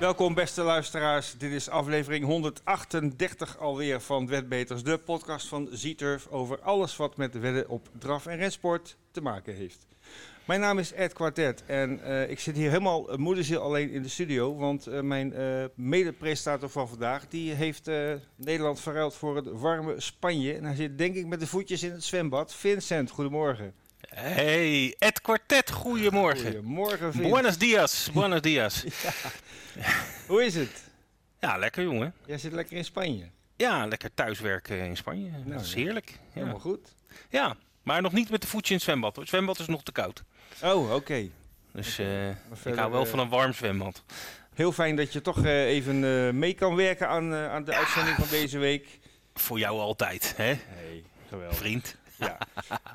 Welkom beste luisteraars. Dit is aflevering 138 alweer van Wetbeters, de podcast van Zieturf over alles wat met wedden op draf- en rensport te maken heeft. Mijn naam is Ed Quartet en uh, ik zit hier helemaal uh, alleen in de studio, want uh, mijn mede-presentator van vandaag die heeft Nederland verruild voor het warme Spanje. En hij zit denk ik met de voetjes in het zwembad. Vincent, goedemorgen. Hey, Ed Quartet, goedemorgen. Goedemorgen. Buenos dias, buenos dias. ja. Hoe is het? Ja, lekker jongen. Jij zit lekker in Spanje? Ja, lekker thuiswerken in Spanje. Nou, dat is heerlijk. Ja. Helemaal goed. Ja, maar nog niet met de voetje in het zwembad. Het zwembad is nog te koud. Oh, oké. Okay. Dus uh, ik hou wel van een warm zwembad. Heel fijn dat je toch uh, even uh, mee kan werken aan, aan de ja. uitzending van deze week. Voor jou altijd, hè? Hey, geweldig. Vriend. Ja.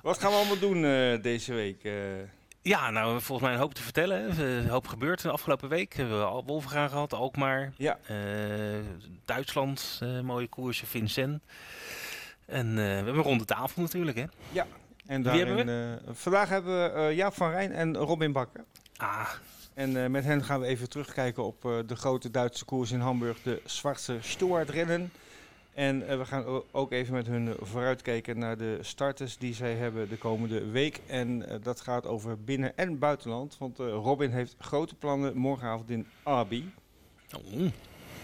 Wat gaan we allemaal doen deze week? Ja, nou, volgens mij een hoop te vertellen. Een hoop gebeurd de afgelopen week. We hebben al Wolvengaan gehad, Alkmaar. Ja. Duitsland, mooie koersje, Vincent. En we hebben een ronde tafel natuurlijk, hè? Ja, en daarin, hebben we? Vandaag hebben we Jaap van Rijn en Robin Bakker. Ah. En met hen gaan we even terugkijken op de grote Duitse koers in Hamburg, de Zwarte Stuartrennen. En we gaan ook even met hun vooruitkijken naar de starters die zij hebben de komende week. En dat gaat over binnen- en buitenland. Want Robin heeft grote plannen morgenavond in Arby. Oh.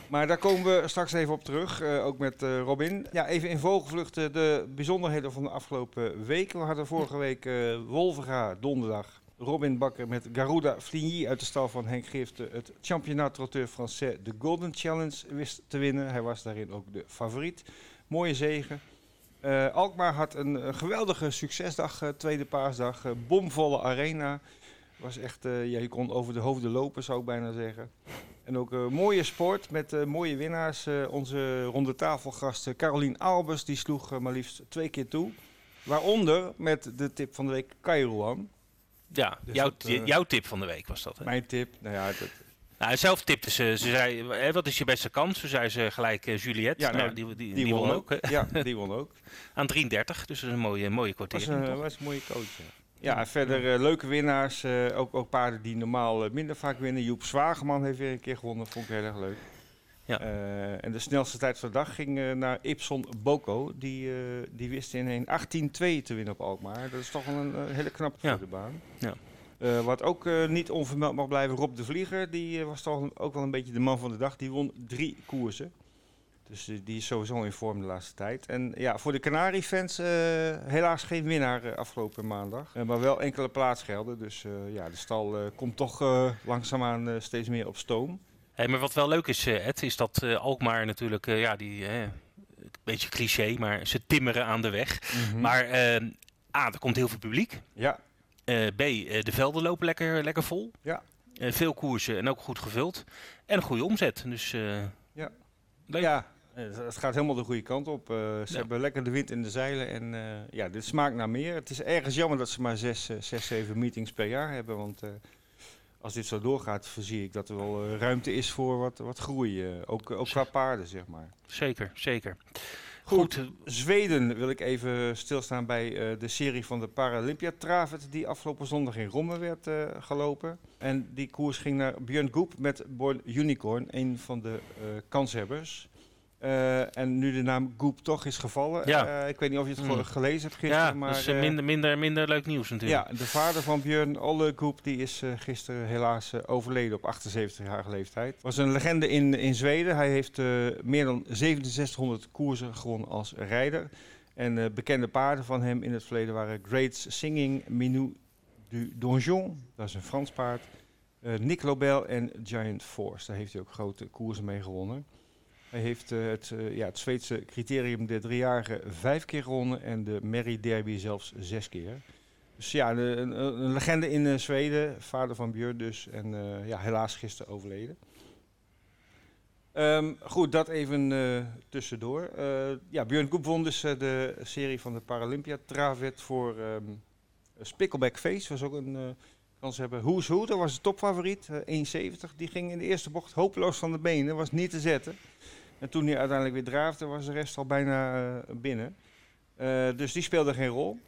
Maar daar komen we straks even op terug, ook met Robin. Ja, even in vogelvlucht de bijzonderheden van de afgelopen week. We hadden vorige week Wolvega donderdag. Robin Bakker met Garuda Fligny uit de stal van Henk Gift het Championnat Trotteur Français de Golden Challenge wist te winnen. Hij was daarin ook de favoriet. Mooie zegen. Alkmaar had een, een geweldige succesdag, tweede paasdag. bomvolle arena. Was echt, je kon over de hoofden lopen, zou ik bijna zeggen. En ook een mooie sport met mooie winnaars. Onze ronde tafelgast Carolien Albers die sloeg maar liefst twee keer toe. Waaronder met de tip van de week Kairouan. Ja, dus jouw, dat, jouw tip van de week was dat. Hè? Mijn tip, nou ja. Dat, nou, zelf tipte ze, ze zei, hè, wat is je beste kans? Toen zei ze gelijk Juliette. Ja, nou, die, die, die, die won, won ook. ja, die won ook. Aan 33, dus dat is een mooie, mooie kwartier. Was een, was een mooie coach, ja. Ja, verder uh, leuke winnaars. Ook, ook paarden die normaal minder vaak winnen. Joep Zwageman heeft weer een keer gewonnen. Vond ik heel erg leuk. Ja. en de snelste tijd van de dag ging naar Ipson Boko. Die, die wist in 18-2 te winnen op Alkmaar. Dat is toch een hele knappe ja. de baan. Ja. wat ook niet onvermeld mag blijven, Rob de Vlieger. Die was toch ook wel een beetje de man van de dag. Die won drie koersen. Dus die is sowieso in vorm de laatste tijd. En ja, voor de Canari-fans uh, helaas geen winnaar uh, afgelopen maandag. Uh, maar wel enkele plaatsgelden. Dus ja, de stal komt toch langzaamaan steeds meer op stoom. Hey, maar wat wel leuk is, Ed, is dat Alkmaar natuurlijk, ja, die, een beetje cliché, maar ze timmeren aan de weg. Mhm. Maar A, er komt heel veel publiek. Ja. B, de velden lopen lekker, lekker vol. Ja. veel koersen en ook goed gevuld. En een goede omzet. Dus ja. leuk. Ja, het gaat helemaal de goede kant op. Uh, ze Ja. hebben lekker de wind in de zeilen. En uh, ja, dit smaakt naar meer. Het is ergens jammer dat ze maar zes, uh, zes zeven meetings per jaar hebben. Want als dit zo doorgaat, voorzie ik dat er wel ruimte is voor wat, wat groei. ook, ook qua paarden, zeg maar. Zeker, zeker. Goed, Goed, Zweden wil ik even stilstaan bij de serie van de Paralympia Travet die afgelopen zondag in Romme werd gelopen. En die koers ging naar Björn Goep met Born Unicorn, een van de kanshebbers. Uh, en nu de naam Goop toch is gevallen. Ja. Uh, ik weet niet of je het mm. gelezen hebt gisteren. Ja, maar, dat is uh, minder, minder, minder leuk nieuws natuurlijk. Ja, de vader van Björn Olle Goop die is gisteren helaas overleden op 78-jarige leeftijd. Was een legende in, in Zweden. Hij heeft meer dan 6700 koersen gewonnen als rijder. En bekende paarden van hem in het verleden waren Great Singing Minou du Donjon. Dat is een Frans paard. Nick Lobel en Giant Force. Daar heeft hij ook grote koersen mee gewonnen. Hij heeft uh, het, uh, ja, het Zweedse criterium de driejarige vijf keer gewonnen en de Merry Derby zelfs zes keer. Dus ja, een, een, legende in uh, Zweden, vader van Björn dus. En ja, helaas gisteren overleden. Um, goed, dat even tussendoor. ja, Björn Koep won dus de serie van de Paralympia Travet voor um, Spickleback Face. Was ook een kans hebben. Who's Who, dat was de topfavoriet, 1,70. Die ging in de eerste bocht hopeloos van de benen, was niet te zetten. En toen hij uiteindelijk weer draafde, was de rest al bijna uh, binnen. Uh, dus die speelde geen rol.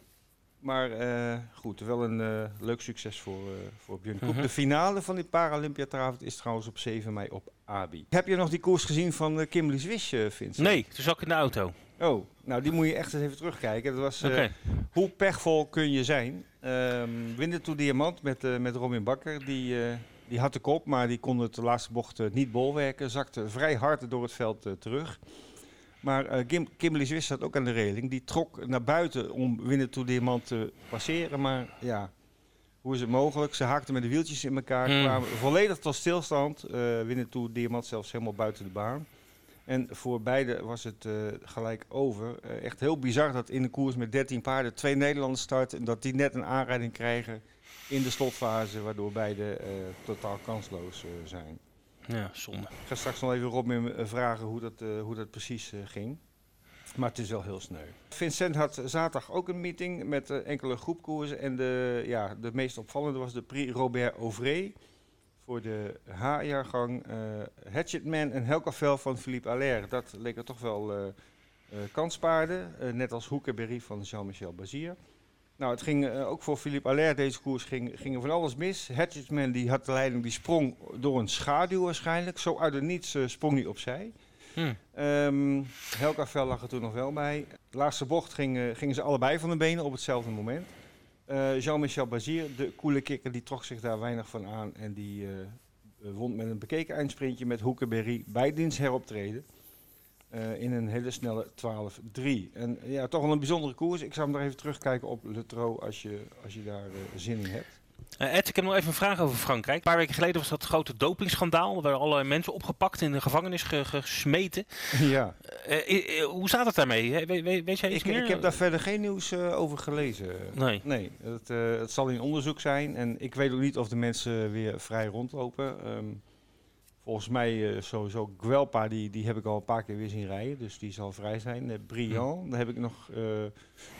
Maar uh, goed, wel een uh, leuk succes voor, uh, voor Björn Koep. Mhm. De finale van die Paralympiatravond is trouwens op 7 mei op Abi. Heb je nog die koers gezien van Kimberly Swish, Vincent? Nee, toen zat ik in de auto. Oh, nou die moet je echt eens even terugkijken. Dat was, hoe pechvol kun je zijn? Um, Diamant met, met Robin Bakker, die, die had de kop, maar die kon het de laatste bocht niet bolwerken. Zakte vrij hard door het veld terug. Maar uh, Kim, Kimberly Swiss zat ook aan de reling. Die trok naar buiten om Winnetou Diamant te passeren. Maar ja, hoe is het mogelijk? Ze haakten met de wieltjes in elkaar. Hmm. Kwamen volledig tot stilstand. Uh, Winnetou Diamant zelfs helemaal buiten de baan. En voor beide was het uh, gelijk over. Uh, echt heel bizar dat in de koers met 13 paarden twee Nederlanders starten. En dat die net een aanrijding krijgen in de slotfase. Waardoor beide uh, totaal kansloos zijn. Ja, zonde. Ik ga straks nog even Robin vragen hoe dat, hoe dat precies ging. Maar het is wel heel sneu. Vincent had zaterdag ook een meeting met uh, enkele groepkoersen. En de, ja, de meest opvallende was de Prix Robert Auvray. Voor de H-jaargang Hatchetman en Helkavel van Philippe Allaire. Dat leek er toch wel kanspaarden. net als Hoekeberry van Jean-Michel Bazier. Nou, het ging uh, ook voor Philippe Allaire deze koers ging, ging er van alles mis. Hatchetman die had de leiding, die sprong door een schaduw waarschijnlijk. Zo uit het niets uh, sprong hij opzij. Hm. Um, Helka Vel lag er toen nog wel bij. De laatste bocht ging, uh, gingen ze allebei van de benen op hetzelfde moment. Jean-Michel Bazier, de koele kikker, die trok zich daar weinig van aan. En die won met een bekeken eindsprintje met Hoekeberry bij diens heroptreden. Uh, in een hele snelle 12-3. En ja, toch wel een bijzondere koers. Ik zou hem nog even terugkijken op Le Trot als je, als je daar uh, zin in hebt. Uh, Ed, ik heb nog even een vraag over Frankrijk. Een paar weken geleden was dat grote dopingschandaal. Er werden allerlei mensen opgepakt in de gevangenis ge gesmeten. Ja. hoe staat het daarmee? We, we, weet jij iets ik, meer? Ik heb daar verder geen nieuws over gelezen. Nee. Nee, het, het, zal in onderzoek zijn. En ik weet ook niet of de mensen weer vrij rondlopen. Um, Volgens mij uh, sowieso Guelpa, die, die heb ik al een paar keer weer zien rijden. Dus die zal vrij zijn. Uh, Briand, daar heb ik nog uh,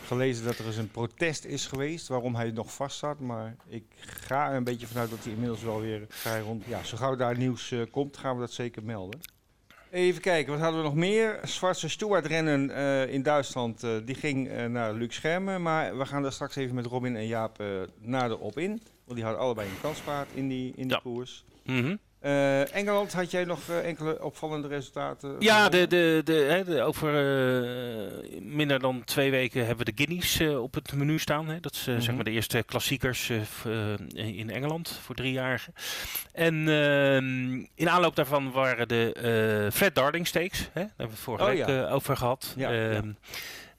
gelezen dat er eens een protest is geweest. Waarom hij nog vast zat. Maar ik ga er een beetje vanuit dat hij inmiddels wel weer vrij rond... Ja, zo gauw daar nieuws komt, gaan we dat zeker melden. Even kijken, wat hadden we nog meer? Zwartse Stuart rennen in Duitsland, die ging naar Luc Schermen. Maar we gaan daar straks even met Robin en Jaap nader op in. Want die hadden allebei een kanspaard in die, in die Ja. koers. Mm -hmm. Uh, Engeland, had jij nog uh, enkele opvallende resultaten? Ja, de, de, de, hè, de, over uh, minder dan twee weken hebben we de Guineas op het menu staan. Hè. Dat is mm -hmm. zeg maar de eerste klassiekers in Engeland voor driejarigen. En ehm, in aanloop daarvan waren de Fred Darling Stakes. Hè. Daar hebben we het vorige Oh, week ja. over gehad. Ja, ja.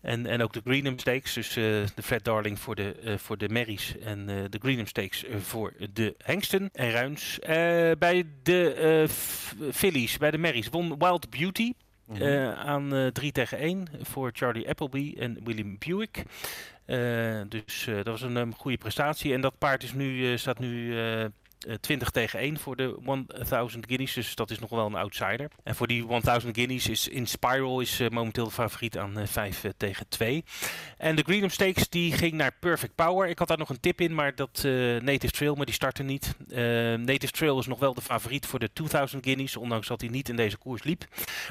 Ehm, En, en ook de Greenham Stakes, dus uh, de Fred Darling voor de, uh, voor de Merries en uh, de Greenham Stakes voor de Hengsten en Ruins. bij de Fillies, bij de Merries, won Wild Beauty. Mm -hmm. aan 3 tegen 1 voor Charlie Appleby en William Buick. dus dat was een um, goede prestatie. En dat paard is nu, staat nu 20 tegen 1 voor de 1000 Guineas. Dus dat is nog wel een outsider. En voor die 1000 Guineas is Inspiral is uh, momenteel de favoriet aan uh, 5 uh, tegen 2. En de Greenham Stakes die ging naar Perfect Power. Ik had daar nog een tip in, maar dat Native Trail, maar die startte niet. Native Trail is nog wel de favoriet voor de 2000 Guineas, ondanks dat hij niet in deze koers liep.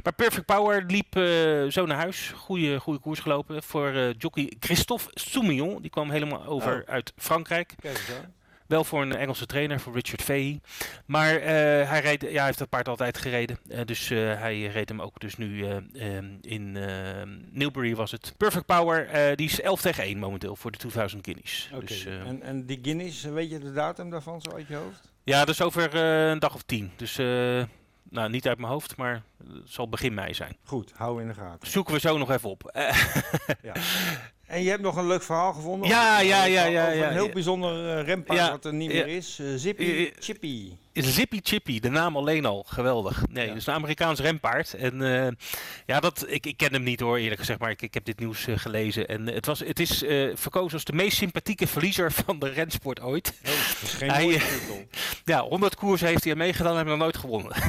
Maar Perfect Power liep zo naar huis. Goeie, goede koers gelopen voor jockey Christophe Soumillon. Die kwam helemaal over Oh. uit Frankrijk. Kijk eens. Wel voor een Engelse trainer, voor Richard Fahey. Maar uh, hij, reed, ja, hij heeft dat paard altijd gereden. Uh, dus uh, hij reed hem ook dus nu um, in Newbury was het. Perfect Power, die is 11 tegen 1 momenteel voor de 2000 Guineas. Okay. Dus, en, en die Guineas, weet je de datum daarvan zo uit je hoofd? Ja, dat is over een dag of tien. Dus nou, niet uit mijn hoofd, maar het zal begin mei zijn. Goed, hou in de gaten. Zoeken we zo nog even op. ja. En je hebt nog een leuk verhaal gevonden? Ja, ja, ja, ja. Over ja, een heel bijzonder uh, rempaard Ja, wat er niet meer is. Uh, Zippy ja. Chippy. Zippy Chippy, de naam alleen al, geweldig. Nee, Ja. dus een Amerikaans rempaard. En eh, ja, dat, ik, ik ken hem niet hoor, eerlijk gezegd, maar ik, ik heb dit nieuws eh, gelezen. En het, was, het is eh, verkozen als de meest sympathieke verliezer van de rensport ooit. Oh, dat is geen Hij, mooie eh, titel. Ja, 100 koers heeft hij meegedaan en heeft nog nooit gewonnen.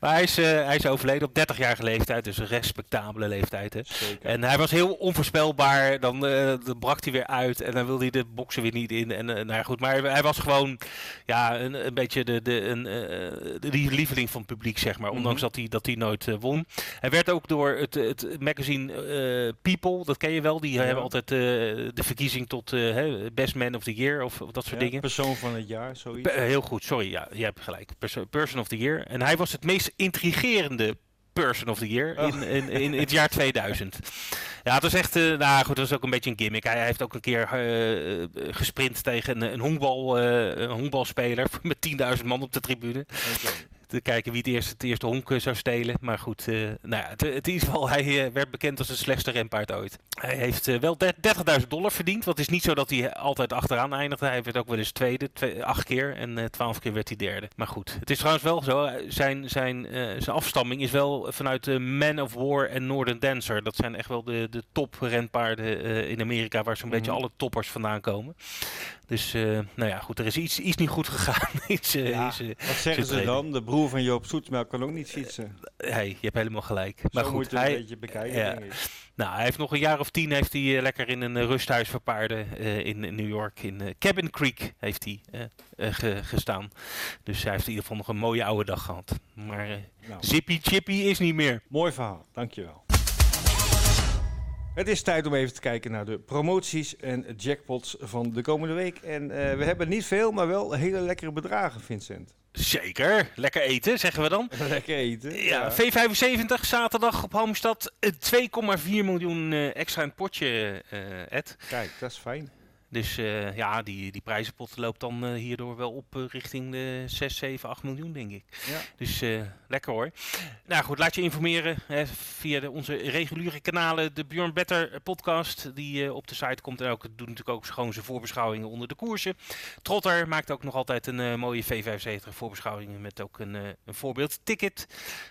maar hij is, hij is overleden op 30-jarige leeftijd, dus een respectabele leeftijd. Hè. En hij was heel onvoorspelbaar. Dan, dan, brak hij weer uit en dan wilde hij de boksen weer niet in. En, nou goed, maar hij was gewoon ja, een, een beetje de, de, een, de lieveling van het publiek, zeg maar. Ondanks mhm. dat, hij, dat hij nooit won. Hij werd ook door het, het magazine People, dat ken je wel, die hebben altijd de verkiezing tot Best Man of the Year of, of dat soort dingen. Persoon van het jaar, zoiets. heel goed, sorry, ja, je hebt gelijk. person of the Year. En hij was het meest intrigerende Person of the Year in, oh. in, in, het jaar 2000. Ja, het was echt, uh, nou goed, dat is ook een beetje een gimmick. Hij, heeft ook een keer uh, gesprint tegen een, een, honkbal, uh, een honkbalspeler met 10.000 man op de tribune te kijken wie het eerste, het eerste honk eh, zou stelen. Maar goed, uh, nou ja, het, het, in ieder geval, hij uh, werd bekend als de slechtste renpaard ooit. Hij heeft uh, wel 30.000 dollar verdiend. Wat is niet zo dat hij altijd achteraan eindigde. Hij werd ook wel eens tweede, twee, acht keer. En twaalf keer werd hij derde. Maar goed, het is trouwens wel zo. Zijn, zijn, zijn afstamming is wel vanuit de Man of War en Northern Dancer. Dat zijn echt wel de, de top renpaarden in Amerika. Waar zo'n mm beetje alle toppers vandaan komen. Dus nou ja, goed, er is iets, iets niet goed gegaan. iets, ja, iets, wat zeggen ze dan? De broer van Joop Zoetmelk kan ook niet fietsen. Hey, je hebt helemaal gelijk. Maar goed, moet hij, een beetje bekijken, ja. Nou, hij heeft nog een jaar of tien heeft hij uh, lekker in een uh, rusthuis voor paarden uh, in, in, New York. In Cabin Creek heeft hij ge, gestaan. Dus hij heeft in ieder geval nog een mooie oude dag gehad. Maar nou. Zippy Chippy is niet meer. Mooi verhaal, dankjewel. Het is tijd om even te kijken naar de promoties en jackpots van de komende week. En we hebben niet veel, maar wel hele lekkere bedragen, Vincent. Zeker. Lekker eten, zeggen we dan. Lekker eten. Ja, V75 zaterdag op Halmstad. 2,4 miljoen uh, extra in het potje, uh, Ed. Kijk, dat is fijn. Dus uh, ja, die, die prijzenpot loopt dan uh, hierdoor wel op uh, richting de 6, 7, 8 miljoen, denk ik. Ja. Dus lekker hoor. Nou goed, laat je informeren hè, via de, onze reguliere kanalen. De Björn Better podcast, die op de site komt. En ook doet natuurlijk ook gewoon zijn voorbeschouwingen onder de koersen. Trotter maakt ook nog altijd een mooie V75 voorbeschouwingen met ook een, een voorbeeldticket.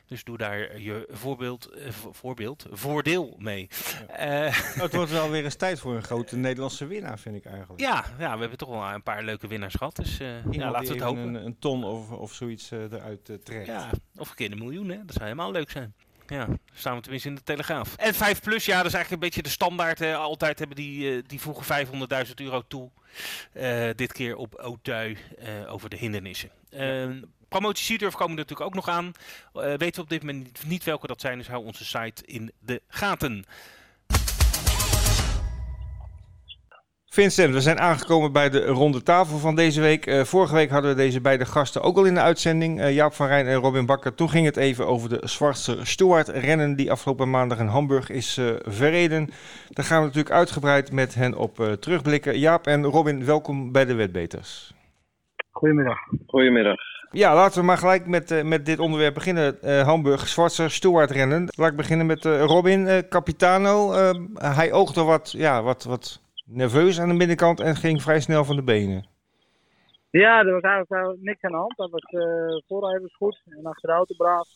Dus doe daar je voorbeeld, voorbeeld voordeel mee. Ja. het wordt wel weer eens tijd voor een grote Nederlandse winnaar, vind ik ja, ja, we hebben toch wel een paar leuke winnaars gehad. Dus uh, ja, laten we het hopen. Een, een ton of, of zoiets uh, eruit uh, trekt. Ja, of een keer een miljoen, hè. Dat zou helemaal leuk zijn. Ja, staan we tenminste in de Telegraaf. En 5 plus, ja, dat is eigenlijk een beetje de standaard. Altijd hebben die, die voegen 500.000 euro toe. dit keer op Autui over de hindernissen. Ja. Promotie Seedurf komen er natuurlijk ook nog aan. weten we op dit moment niet welke dat zijn, dus hou onze site in de gaten. Vincent, we zijn aangekomen bij de ronde tafel van deze week. Uh, vorige week hadden we deze beide gasten ook al in de uitzending. Uh, Jaap van Rijn en Robin Bakker. Toen ging het even over de Zwarte Stuart rennen die afgelopen maandag in Hamburg is uh, verreden. Daar gaan we natuurlijk uitgebreid met hen op terugblikken. Jaap en Robin, welkom bij de Wetbeters. Goedemiddag. Goedemiddag. Ja, laten we maar gelijk met, met dit onderwerp beginnen. Hamburg, Zwarte Stuart rennen. Laat ik beginnen met Robin Capitano. hij oogde wat, ja, wat, wat nerveus aan de binnenkant en ging vrij snel van de benen. Ja, er was eigenlijk niks aan de hand. Dat was, uh, voorrijden was goed en achter de auto braaf.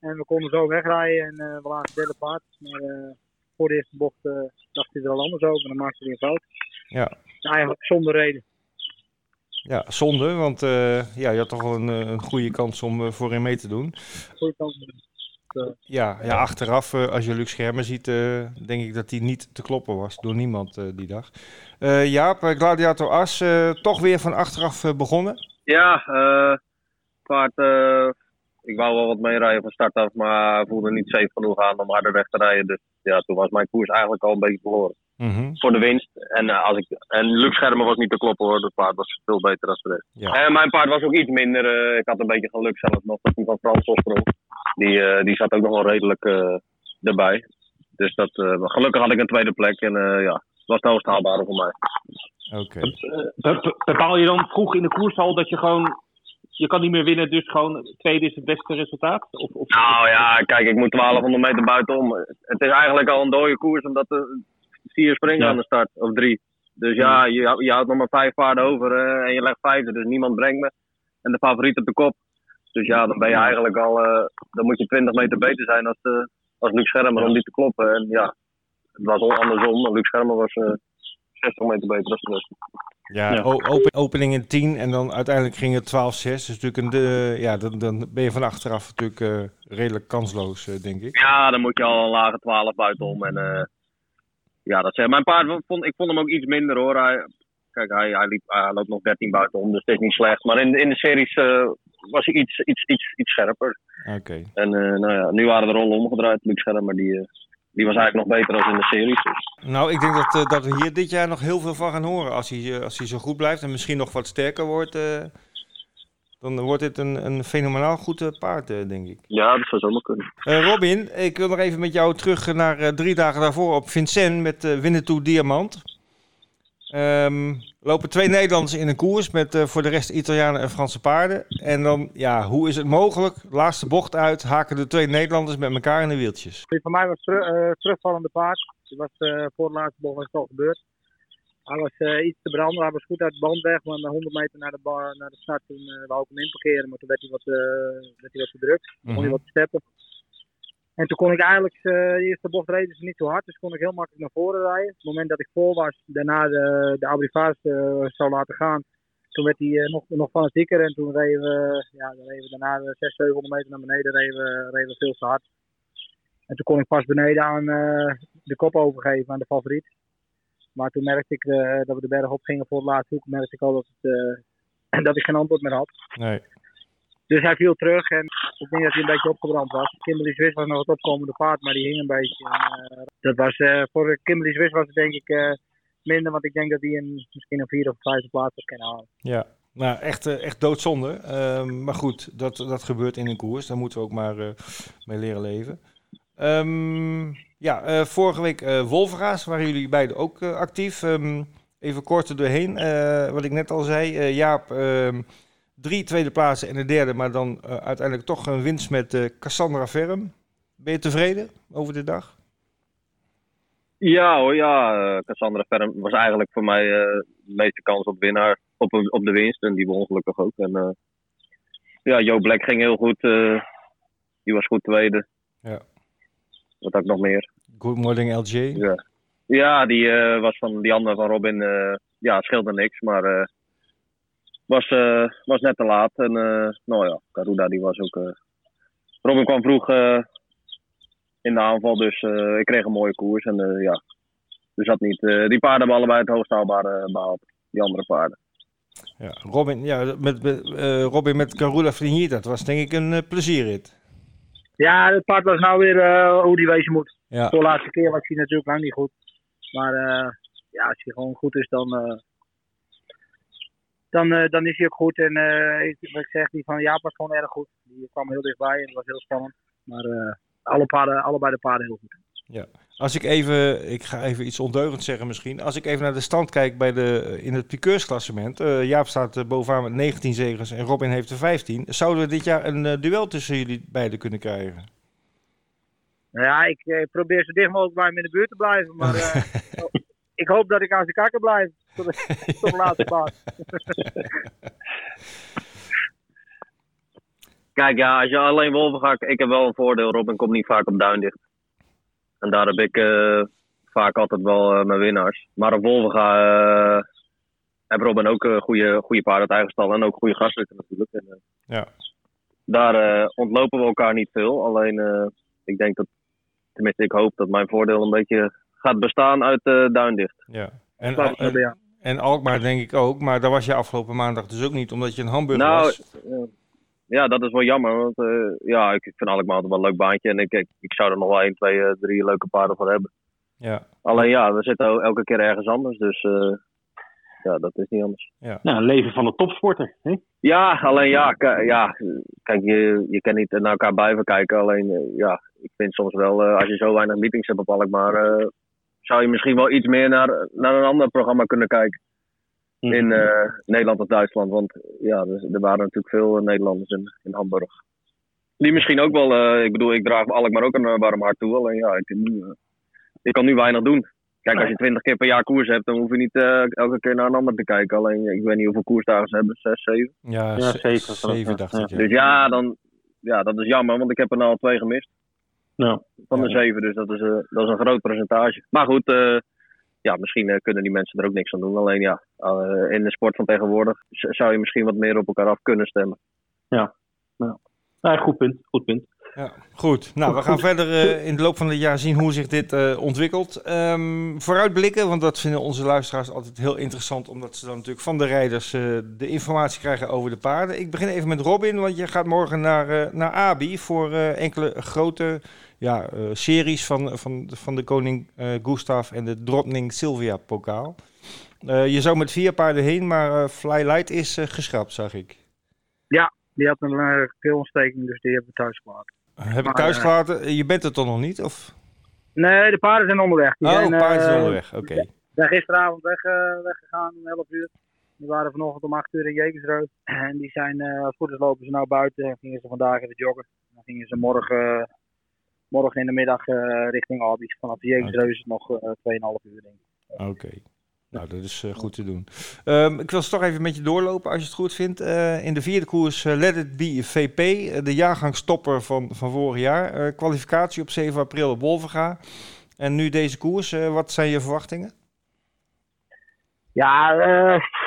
En we konden zo wegrijden en uh, we lagen derde paard. Maar uh, voor de eerste bocht dacht hij er al anders over en dan maakte hij een fout. Ja. Eigenlijk zonder reden. Ja, zonde, want ja, je had toch wel een, een goede kans om voorin mee te doen. Goede kans. Eh, ja, ja, achteraf, uh, als je Luc Schermen ziet, uh, denk ik dat hij niet te kloppen was door niemand die dag. Jaap, Gladiator As, toch weer van achteraf begonnen? Ja, ik wou wel wat meerijden van start af, maar voelde niet safe genoeg aan om harder weg te rijden. Dus ja, toen was mijn koers eigenlijk al een beetje verloren. Mhm. Voor de winst. En, uh, als ik, en Luc Schermen was niet te kloppen hoor. Dat paard was veel beter dan de rest. Ja. En mijn paard was ook iets minder. Uh, ik had een beetje geluk zelf nog. Dat die van Frans Osprong. Die, uh, die zat ook nog wel redelijk erbij. Dus dat, gelukkig had ik een tweede plek. En ja, het was het hoogst haalbare voor mij. Oké. Okay. Bepaal je dan vroeg in de koers al dat je gewoon je kan niet meer winnen, dus gewoon tweede is het beste resultaat? Of, of... Nou ja, kijk, ik moet 1200 meter buitenom. Het is eigenlijk al een dode koers, omdat de vier springen aan de start, of drie. Dus ja, je, je houdt nog maar vijf paarden over uh, en je legt vijfde, dus niemand brengt me. En de favoriet op de kop. Dus ja, dan ben je eigenlijk al, uh, dan moet je 20 meter beter zijn als, uh, als Luc Schermer om die te kloppen. En ja, het was al andersom, Luc Schermer was 60 meter beter dan de rest. Ja, Open, opening in 10 en dan uiteindelijk ging het 12-6. Dus natuurlijk een, de, ja, dan, dan ben je van achteraf natuurlijk uh, redelijk kansloos, uh, denk ik. Ja, dan moet je al een lage 12 buitenom. En uh, ja, dat zeg. Mijn paard, vond, ik vond hem ook iets minder hoor. Hij, kijk, hij, hij, liep, hij loopt nog 13 buitenom, dus het is niet slecht. Maar in, in de series was hij iets, iets, iets, iets scherper. Oké. En nou ja, nu waren de rollen omgedraaid, Luc Scherm, maar die die was eigenlijk nog beter dan in de series. Dus. Nou, ik denk dat, dat we hier dit jaar nog heel veel van gaan horen. Als hij, als hij zo goed blijft en misschien nog wat sterker wordt, dan wordt dit een, een fenomenaal goed paard, denk ik. Ja, dat zou zomaar kunnen. Robin, ik wil nog even met jou terug naar drie dagen daarvoor op Vincent met Winnetou Diamant. Um, lopen twee Nederlanders in een koers met uh, voor de rest Italianen en Franse paarden. En dan, ja, hoe is het mogelijk? Laatste bocht uit, haken de twee Nederlanders met elkaar in de wieltjes. Voor mij was het uh, terugvallende paard. Dat was uh, voor de laatste bocht was het al gebeurd. Hij was iets te branden, hij was goed uit de band weg, maar 100 meter naar de, bar, naar de start toen wou ik hem inparkeren. Maar toen werd hij wat, werd hij wat gedrukt, mm -hmm. kon hij wat steppen. En toen kon ik eigenlijk, uh, de eerste bocht reden ze niet zo hard, dus kon ik heel makkelijk naar voren rijden. Op het moment dat ik vol was, daarna de, de abrivage uh, zou laten gaan, toen werd hij uh, nog, nog fanatieker. En toen reden we, ja, dan reden we daarna 600, 700 meter naar beneden, reden we, reden we veel te hard. En toen kon ik pas beneden aan de kop overgeven aan de favoriet. Maar toen merkte ik dat we de berg op gingen voor het laatste hoek, merkte ik al dat, het, dat ik geen antwoord meer had. Nee. Dus hij viel terug en ik denk dat hij een beetje opgebrand was. Kimberly Swiss was nog het opkomende paard, maar die hing een beetje. En, uh, dat was, voor Kimberly Swiss was het denk ik minder, want ik denk dat hij een, misschien een vierde of vijfde plaats was kunnen halen. Ja, nou echt, echt doodzonde. Ehm, maar goed, dat, dat gebeurt in een koers. Daar moeten we ook maar mee leren leven. Um, ja, vorige week uh, Wolvergaas waren jullie beiden ook actief. Um, even kort er doorheen. wat ik net al zei, Jaap Drie tweede plaatsen en een derde, maar dan uiteindelijk toch een winst met Cassandra Ferm. Ben je tevreden over de dag? Ja ja. Cassandra Ferm was eigenlijk voor mij de meeste kans op winnaar, op, op de winst. En die won gelukkig ook. En ja, Joe Black ging heel goed. die was goed tweede. Wat had ik nog meer? Good morning LJ. Ja, ja die was van die andere van Robin. ja, scheelde niks, maar was, uh, was net te laat. En uh, nou ja, Caruda die was ook. Uh... Robin kwam vroeg in de aanval, dus ik kreeg een mooie koers. En ja, dus dat niet. die paarden hebben allebei het hoogst haalbare behaald, die andere paarden. Ja, Robin, ja, met, met Robin met dat was denk ik een plezierrit. Ja, het paard was nou weer hoe die wezen moet. Ja. De laatste keer was hij natuurlijk lang niet goed. Maar ja, als hij gewoon goed is, dan, dan, uh, dan is hij ook goed. En ik, wat ik zeg, die van Jaap was gewoon erg goed. Die kwam heel dichtbij en het was heel spannend. Maar alle paarden, allebei de paarden heel goed. Ja. Als ik even, ik ga even iets ondeugends zeggen misschien. Als ik even naar de stand kijk bij de, in het piqueursklassement. Jaap staat bovenaan met 19 zegens en Robin heeft er 15. Zouden we dit jaar een duel tussen jullie beiden kunnen krijgen? Nou ja, ik probeer zo dicht mogelijk bij hem in de buurt te blijven. Maar ik hoop dat ik aan zijn kakken blijf. Tot de, tot de laatste paard. Kijk, ja, als je alleen Wolven gaat... Ik heb wel een voordeel. Robin komt niet vaak op duindicht. En daar heb ik uh, vaak altijd wel uh, mijn winnaars. Maar op Wolven ga... Uh, heb Robin ook een goede, goede paarden uit eigen stal. En ook goede gasten natuurlijk. En, ja. Daar ontlopen we elkaar niet veel. Alleen, ik denk dat... Tenminste, ik hoop dat mijn voordeel een beetje gaat bestaan uit uh, Duindicht. Ja. En, en, en, Alkmaar denk ik ook, maar daar was je afgelopen maandag dus ook niet, omdat je een hamburger nou, was. ja, dat is wel jammer, want uh, ja, ik vind Alkmaar altijd wel een leuk baantje en ik, ik, ik zou er nog wel 1, 2, uh, 3 leuke paarden voor hebben. Ja. Alleen ja, we zitten elke keer ergens anders, dus uh, ja, dat is niet anders. Ja, nou, een leven van de topsporter. Hè? Ja, alleen ja, ja, kijk, je, je kan niet naar elkaar blijven kijken. Alleen ja, ik vind soms wel, als je zo weinig meetings hebt op Alkmaar, zou je misschien wel iets meer naar, naar een ander programma kunnen kijken. Mhm. In uh, Nederland of Duitsland. Want ja, er, er waren natuurlijk veel eh, Nederlanders in, in Hamburg. Die misschien ook wel, uh, ik bedoel, ik draag maar ook een warm hart toe. Alleen ja, ik, nu, ik kan nu weinig doen. Kijk, als je twintig keer per jaar koers hebt, dan hoef je niet elke keer naar een ander te kijken. Alleen, ik weet niet hoeveel koersdagen ze hebben, zes, zeven? Ja, ja zeven, zeven dacht ik. Dus ja, dan, ja, dat is jammer, want ik heb er nou al twee gemist. Ja. Van de zeven, dus dat is, uh, dat is een groot percentage. Maar goed, uh, ja, misschien kunnen die mensen er ook niks aan doen. Alleen ja, in de sport van tegenwoordig zou je misschien wat meer op elkaar af kunnen stemmen. Ja, nou, nou goed punt. Goed punt. Ja, goed. Nou, we gaan verder uh, in de loop van het jaar zien hoe zich dit uh, ontwikkelt. Um, vooruitblikken, want dat vinden onze luisteraars altijd heel interessant, omdat ze dan natuurlijk van de rijders uh, de informatie krijgen over de paarden. Ik begin even met Robin, want je gaat morgen naar, naar Abi voor enkele grote ja, series van, van, van de koning Gustav en de drottning Sylvia pokaal. je zou met vier paarden heen, maar Flylight is geschrapt, zag ik. Ja, die had een keelontsteking, dus die hebben we thuis gelaten. Heb je thuis gelaten? Je bent er toch nog niet? Of? Nee, de paarden zijn onderweg. Die oh, zijn, de paarden zijn onderweg, oké. Okay. zijn gisteravond weg, weggegaan om 11 uur. Die waren vanochtend om 8 uur in Jekersreut. En die zijn, uh, als goed is lopen ze nou buiten. En gingen ze vandaag even joggen. Dan gingen ze morgen, morgen in de middag uh, richting Albies. Vanaf is het nog 2,5 uur denk ik. Oké. Nou, dat is uh, goed te doen. Um, ik wil ze toch even met je doorlopen als je het goed vindt. Uh, in de vierde koers uh, Let It Be VP, de jaargangstopper van, van vorig jaar. kwalificatie op 7 april op Wolvenga. En nu deze koers, wat zijn je verwachtingen? Ja,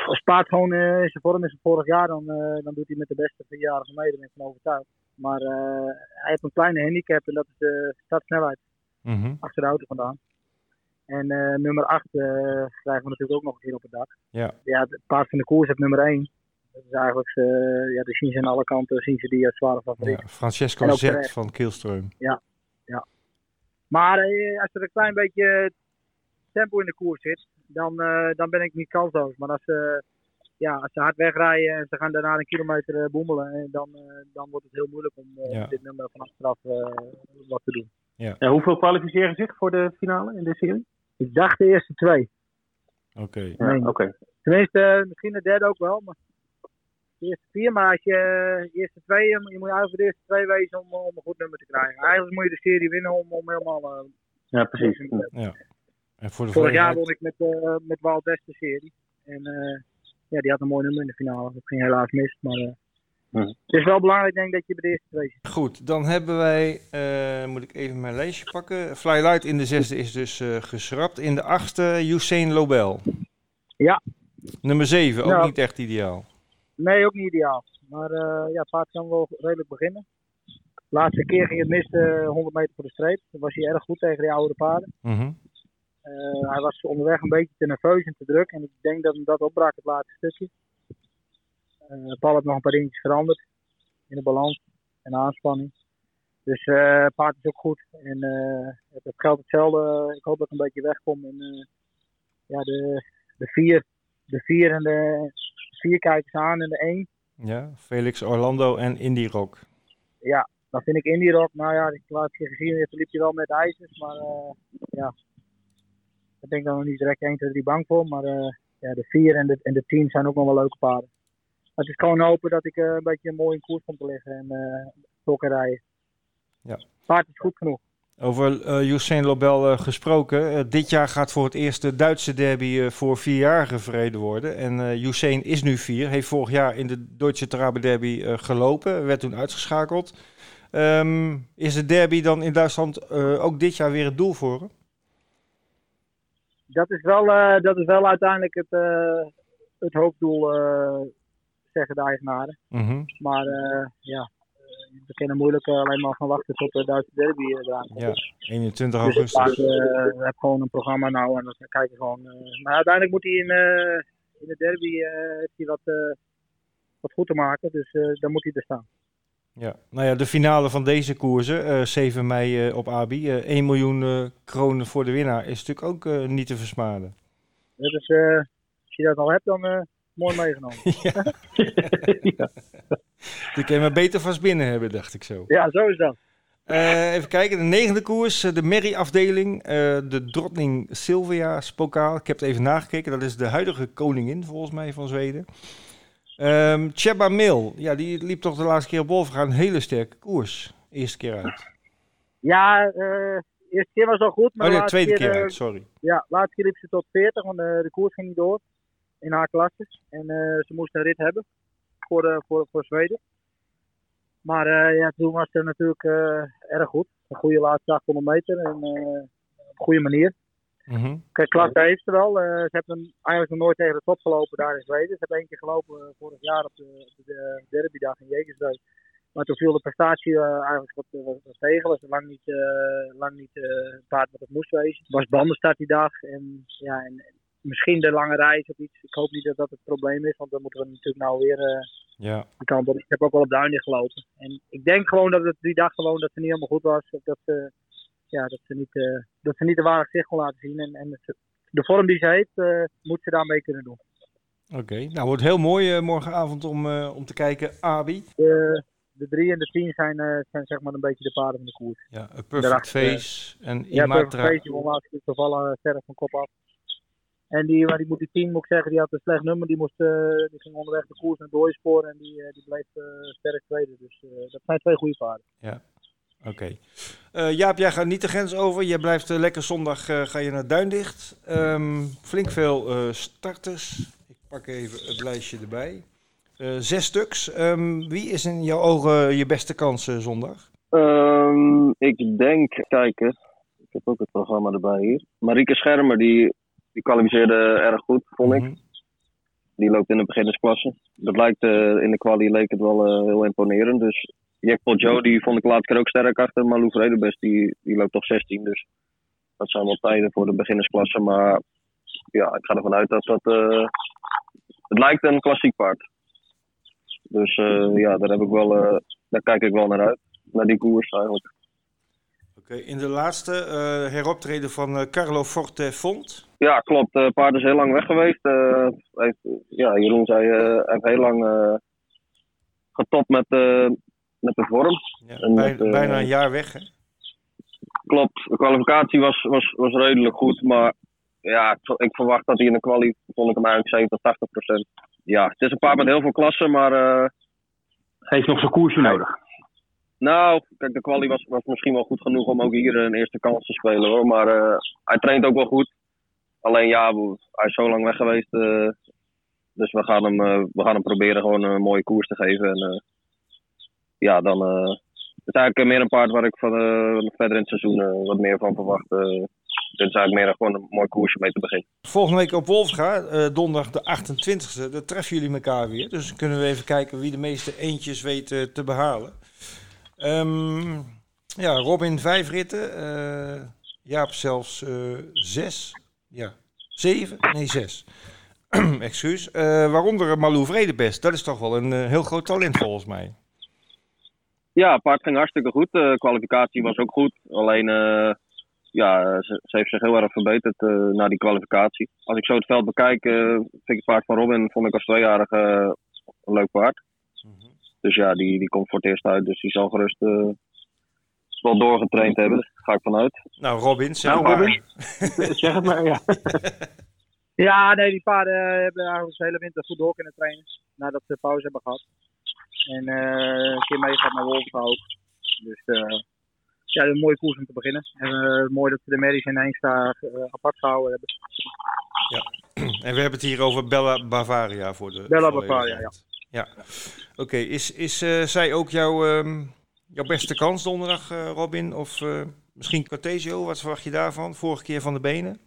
als Paard gewoon in zijn vorm is van vorig jaar, dan, dan doet hij met de beste vier jaren van Nederland van overtuigd. Maar hij heeft een kleine handicap en dat is de startsnelheid. Mm -hmm. Achter de auto vandaan. En uh, nummer 8 uh, eh, krijgen we natuurlijk ook nog een keer op het dak. Ja. Ja, het paard van de koers heeft nummer 1. Dat is eigenlijk, uh, ja, zien ze aan alle kanten, zien ze die als zware favoriet. Ja, Francesco Z van Kielström. Ja, ja. Maar als er een klein beetje tempo in de koers zit, dan, dan ben ik niet kansloos. Maar als ze, ja, als ze hard wegrijden en ze gaan daarna een kilometer boemelen, dan, dan wordt het heel moeilijk om ja. dit nummer van achteraf wat te doen. Ja. En hoeveel kwalificeren zich voor de finale in de serie? Ik dacht de eerste twee. Oké. Okay. Ja, Tenminste, uh, misschien de derde ook wel. Maar de eerste vier, maar als je de eh, eerste twee, je moet eigenlijk voor de eerste twee wezen om, om een goed nummer te krijgen. Eigenlijk moet je de serie winnen om, om helemaal... Uh, ja, precies. Ja. En voor de Vorig jaar won ik met, uh, met Walt de serie. En ja, die had een mooi nummer in de finale. Dat ging helaas mis, maar... Het is wel belangrijk, denk ik, dat je bij de eerste twee zit. Goed, dan hebben wij, uh, moet ik even mijn lijstje pakken. Flylight in de zesde is dus uh, geschrapt. In de achtste, Usain Lobel. Ja. Nummer zeven, ook niet echt ideaal. Nee, ook niet ideaal. Maar uh, ja, paard kan wel redelijk beginnen. De laatste keer ging het mis 100 meter voor de streep. Dan was hij erg goed tegen die oude paarden. Mm -hmm. Hij was onderweg een beetje te nerveus en te druk. En ik denk dat hem dat opbrak het laatste stukje. Uh, Paul heeft nog een paar dingetjes veranderd in de balans en de aanspanning. Dus uh, paard is ook goed. En uh, het geldt hetzelfde. Ik hoop dat ik een beetje wegkom. En ja, de, de vier, de vier en de vier kijkers aan en de één. Ja, Felix Orlando en Indie Rock. Ja, dan vind ik Indie Rock. Nou ja, ik laat je gezien heeft, liep je wel met ijzers. Maar ja, daar ben ik dan nog niet direct 1, 2, 3 bang voor. Maar ja, de vier en de, en de tien zijn ook nog wel leuke paarden het is gewoon hopen dat ik uh, een beetje een mooie koers kom te liggen en uh, kan rijden. Ja. Paard is goed genoeg. Over uh, Usain Lobel uh, gesproken. dit jaar gaat voor het eerst de Duitse derby voor vierjarigen verreden worden. En Usain is nu vier. Heeft vorig jaar in de Deutsche Trabe Derby gelopen. Werd toen uitgeschakeld. Um, is de derby dan in Duitsland ook dit jaar weer het doel voor hem? Dat is wel, dat is wel uiteindelijk het, het hoofddoel zeggen de eigenaren. Mm Maar uh, ja, we kunnen moeilijk alleen maar gaan wachten tot de Duitse derby eraan Ja, 21 dus augustus. Dus we hebben gewoon een programma nou en dan kijken gewoon. maar uiteindelijk moet hij in, in de derby heeft hij wat, wat goed te maken, dus dan moet hij er staan. Ja, nou ja, de finale van deze koersen, 7 mei op Abi, 1 miljoen kronen voor de winnaar, is natuurlijk ook niet te versmaden. Dus als je dat al hebt, dan mooi meegenomen. ja. ja. Die kun je maar beter vast binnen hebben, dacht ik zo. Ja, zo is dat. Uh, even kijken, de negende koers, eh, de Merry-afdeling, uh, de Drottning Sylvia Spokaal. Ik heb het even nagekeken, dat is de huidige koningin volgens mij van Zweden. Um, Cheba Mil, ja, die liep toch de laatste keer op Wolfga een hele sterke koers. Eerste keer uit. Ja, de eerste keer was al goed. Maar oh, de tweede keer, keer uit, sorry. Ja, laatste keer liep ze tot 40, want de koers ging niet door in haar klasses. En eh, ze moest een rit hebben voor, voor, voor Zweden. Maar ja, toen was ze natuurlijk erg goed. Een goede laatste 800 meter en op een goede manier. Mhm. Kijk, klasse heeft ze wel. ze hebben eigenlijk nog nooit tegen de top gelopen daar in Zweden. Ze hebben één keer gelopen vorig jaar op de, de derbydag in Jegersdijk. Maar toen viel de prestatie eigenlijk wat, wat, wat tegen. Was lang niet, lang niet het paard wat het moest wezen. Het was bandenstart die dag. En, ja, en, misschien de lange reis of iets. Ik hoop niet dat dat het probleem is, want dan moeten we natuurlijk nou weer ja. op. Ik heb ook wel op Duin gelopen. En ik denk gewoon dat het die dag gewoon dat ze niet helemaal goed was. Of dat, ze, ja, dat, ze niet, uh, dat ze niet de ware gezicht kon laten zien. En, en de vorm die ze heeft, uh, moet ze daarmee kunnen doen. Oké, nou wordt heel mooi morgenavond om, om te kijken, Abi. De, de drie en de tien zijn, zijn zeg maar een beetje de paarden van de koers. Ja, een Perfect Face en Imatra. Ja, Perfect Face, die won laatst toevallig sterk van kop af. En die, maar die, moet die team, moet ik zeggen, die had een slecht nummer. Die, moest, uh, die ging onderweg de koers naar doorsporen en die, uh, die bleef uh, sterk tweede. Dus dat zijn twee goede paarden. Ja, oké. Okay. Jaap, jij gaat niet de grens over. Jij blijft lekker zondag ga je naar Duindicht. Um, flink veel starters. Ik pak even het lijstje erbij. zes stuks. Um, wie is in jouw ogen je beste kans zondag? Um, ik denk, kijken. Ik heb ook het programma erbij hier. Marieke Schermer, die die kwalificeerde erg goed, vond ik. Mhm. Die loopt in de beginnersklasse. Dat lijkt uh, in de kwalie leek het wel uh, heel imponerend. Dus Jackpot Joe, die vond ik laatst keer ook sterk achter. Maar Lou Vredebest, die, die loopt toch 16. Dus dat zijn wel tijden voor de beginnersklasse. Maar ja, ik ga ervan uit dat dat... Uh, het lijkt een klassiek paard. Dus ja, daar, heb ik wel, daar kijk ik wel naar uit. Naar die koers eigenlijk. Oké, in de laatste heroptreden van Carlo Forte Font. Ja, klopt. Het paard is heel lang weg geweest. Heeft, ja, Jeroen zei, hij heeft heel lang getopt met, met de vorm. Ja, bij, bijna een jaar weg, hè? Klopt. De kwalificatie was, was, was redelijk goed, maar ja, ik verwacht dat hij in de kwalie, vond ik hem eigenlijk 70, 80 procent. Ja, het is een paard met heel veel klassen, maar... hij heeft nog zijn koersje nodig. Nou, kijk, de quali was, was misschien wel goed genoeg om ook hier een eerste kans te spelen hoor. Maar uh, hij traint ook wel goed. Alleen ja, hij is zo lang weg geweest. Uh, dus we gaan, hem, uh, we gaan hem proberen gewoon een mooie koers te geven. En ja, dan. het is eigenlijk meer een paard waar ik van verder in het seizoen wat meer van verwacht. dit is eigenlijk meer gewoon een mooi koersje mee te beginnen. Volgende week op Wolfga, donderdag de 28e, daar treffen jullie elkaar weer. Dus kunnen we even kijken wie de meeste eentjes weet te behalen. Um, ja, Robin vijf ritten. Uh, Jaap zelfs zes. Ja, zeven? Nee, zes. Excuus. Waaronder Malou Vredebest. Dat is toch wel een heel groot talent volgens mij. Ja, paard ging hartstikke goed. De kwalificatie was ook goed. Alleen, ja, ze, ze, heeft zich heel erg verbeterd na die kwalificatie. Als ik zo het veld bekijk, vind ik het paard van Robin vond ik als tweejarige een leuk paard. Dus ja, die, die komt voor het eerst uit. Dus die zal gerust uh, wel doorgetraind hebben. Daar ga ik vanuit. Nou, Robin, zeg nou, Robin. zeg het maar, ja. ja, nee, die paarden hebben eigenlijk de hele winter goed door kunnen trainen. Nadat ze pauze hebben gehad. En uh, een keer meegaat naar Wolven ook. Dus uh, ja, een mooie koers om te beginnen. En uh, mooi dat we de Merries Eenstra uh, apart gehouden hebben. Ja, en we hebben het hier over Bella Bavaria voor de. Bella Bavaria, ja. Ja, oké. Is, is zij ook jouw, um, jouw beste kans donderdag, Robin? Of misschien Cartesio, wat verwacht je daarvan? Vorige keer van de benen?